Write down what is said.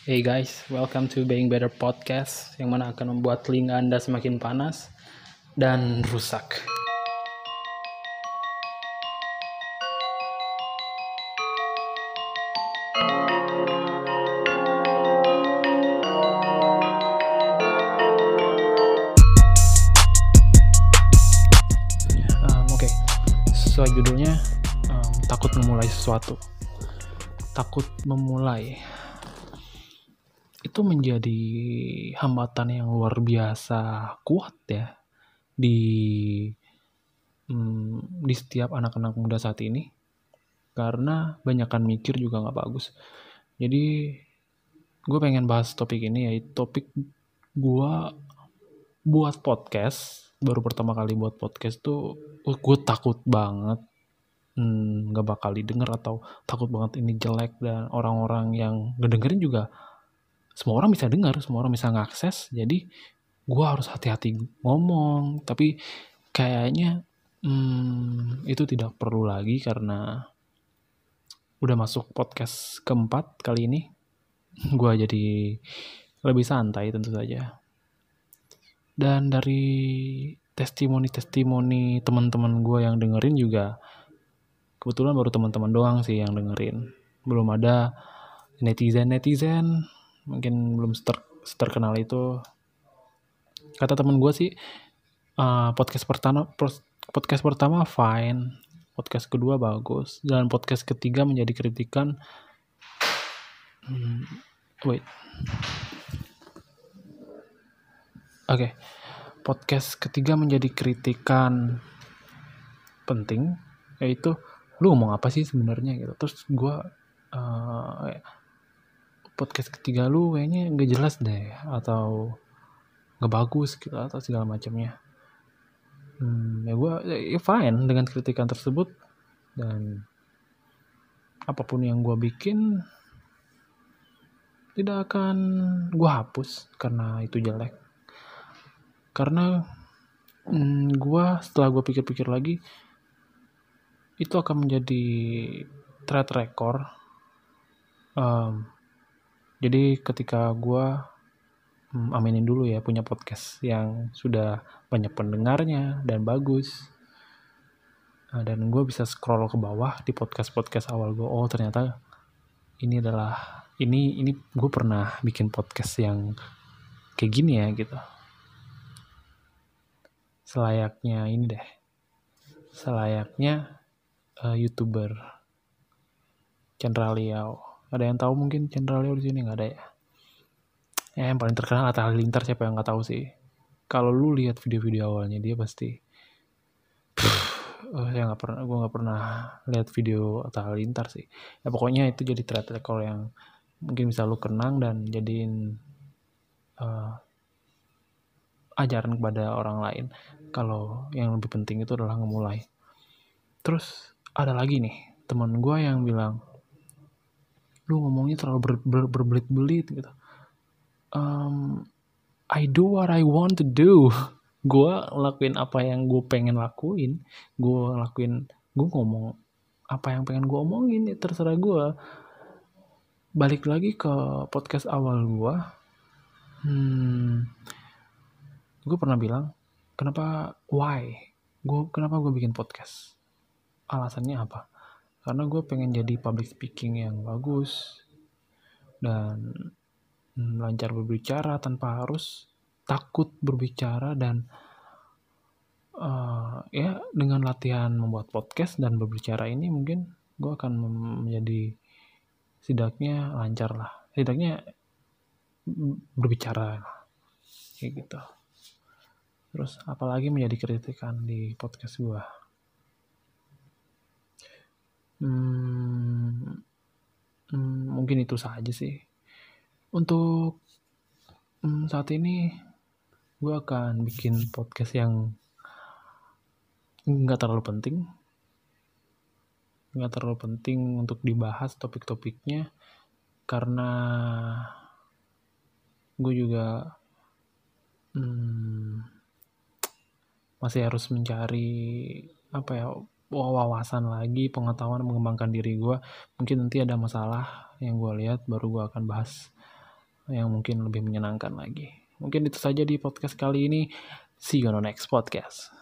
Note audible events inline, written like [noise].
Hey guys, welcome to Being Better Podcast yang mana akan membuat telinga Anda semakin panas dan rusak. Um, Oke, sesuai judulnya um, takut memulai sesuatu. Takut memulai itu menjadi hambatan yang luar biasa kuat ya di hmm, di setiap anak-anak muda saat ini. Karena banyakkan mikir juga nggak bagus. Jadi gue pengen bahas topik ini yaitu topik gue buat podcast baru pertama kali buat podcast tuh uh, gue takut banget hmm, nggak hmm, bakal didengar atau takut banget ini jelek dan orang-orang yang ngedengerin juga semua orang bisa dengar semua orang bisa ngakses jadi gue harus hati-hati ngomong. Tapi kayaknya hmm, itu tidak perlu lagi karena udah masuk podcast keempat kali ini. [laughs] Gue jadi lebih santai tentu saja. Dan dari testimoni-testimoni teman-teman gue yang dengerin juga kebetulan baru teman-teman doang sih yang dengerin. Belum ada netizen-netizen mungkin belum ter terkenal itu. Kata temen gue sih uh, podcast pertama podcast pertama fine podcast kedua bagus dan podcast ketiga menjadi kritikan. Hmm, wait. Oke okay. podcast ketiga menjadi kritikan penting yaitu lu ngomong apa sih sebenarnya? gitu. Terus gue uh, podcast ketiga lu kayaknya nggak jelas deh atau nggak bagus gitu atau segala macamnya. Hmm, ya gue ya fine dengan kritikan tersebut dan apa pun yang gue bikin tidak akan gue hapus karena itu jelek. Karena hmm, gue setelah gue pikir-pikir lagi itu akan menjadi threat record um, jadi ketika gue hmm, aminin dulu ya punya podcast yang sudah banyak pendengarnya dan bagus. Nah, dan gue bisa scroll ke bawah di podcast podcast awal gue oh ternyata ini adalah ini ini gue pernah bikin podcast yang kayak gini ya gitu. Selayaknya ini deh. Selayaknya uh, youtuber Chandra Liao ada yang tahu mungkin Chandra Leo di sini nggak ada ya. Eh, yang paling terkenal Atta Halilintar siapa yang nggak tahu sih. Kalau lu lihat video-video awalnya dia pasti oh, [sighs] saya nggak pernah gue nggak pernah lihat video Atta Halilintar sih. Ya pokoknya itu jadi track record yang mungkin bisa lu kenang dan jadiin uh, ajaran kepada orang lain. Kalau yang lebih penting itu adalah ngemulai. Terus ada lagi nih teman gue yang bilang lu ngomongnya terlalu ber, ber, berbelit-belit gitu. Um, I do what I want to do. [laughs] Gue lakuin apa yang gue pengen lakuin. Gue lakuin gue ngomong apa yang pengen gue omongin ya terserah gue balik lagi ke podcast awal gue hmm, gue pernah bilang kenapa why? Gue kenapa gue bikin podcast? Alasannya apa karena gue pengen jadi public speaking yang bagus dan lancar berbicara tanpa harus takut berbicara dan uh, ya dengan latihan membuat podcast dan berbicara ini mungkin gue akan menjadi setidaknya lancar lah. Setidaknya berbicara kayak gitu. Terus apalagi menjadi kritikan di podcast gue Hmm, hmm, mungkin itu saja sih. Untuk hmm, saat ini gue akan bikin podcast yang nggak terlalu penting, nggak terlalu penting untuk dibahas topik-topiknya karena gue juga hmm, masih harus mencari apa ya wawasan lagi pengetahuan mengembangkan diri gue mungkin nanti ada masalah yang gue lihat baru gue akan bahas yang mungkin lebih menyenangkan lagi. Mungkin itu saja di podcast kali ini. See you on the next podcast.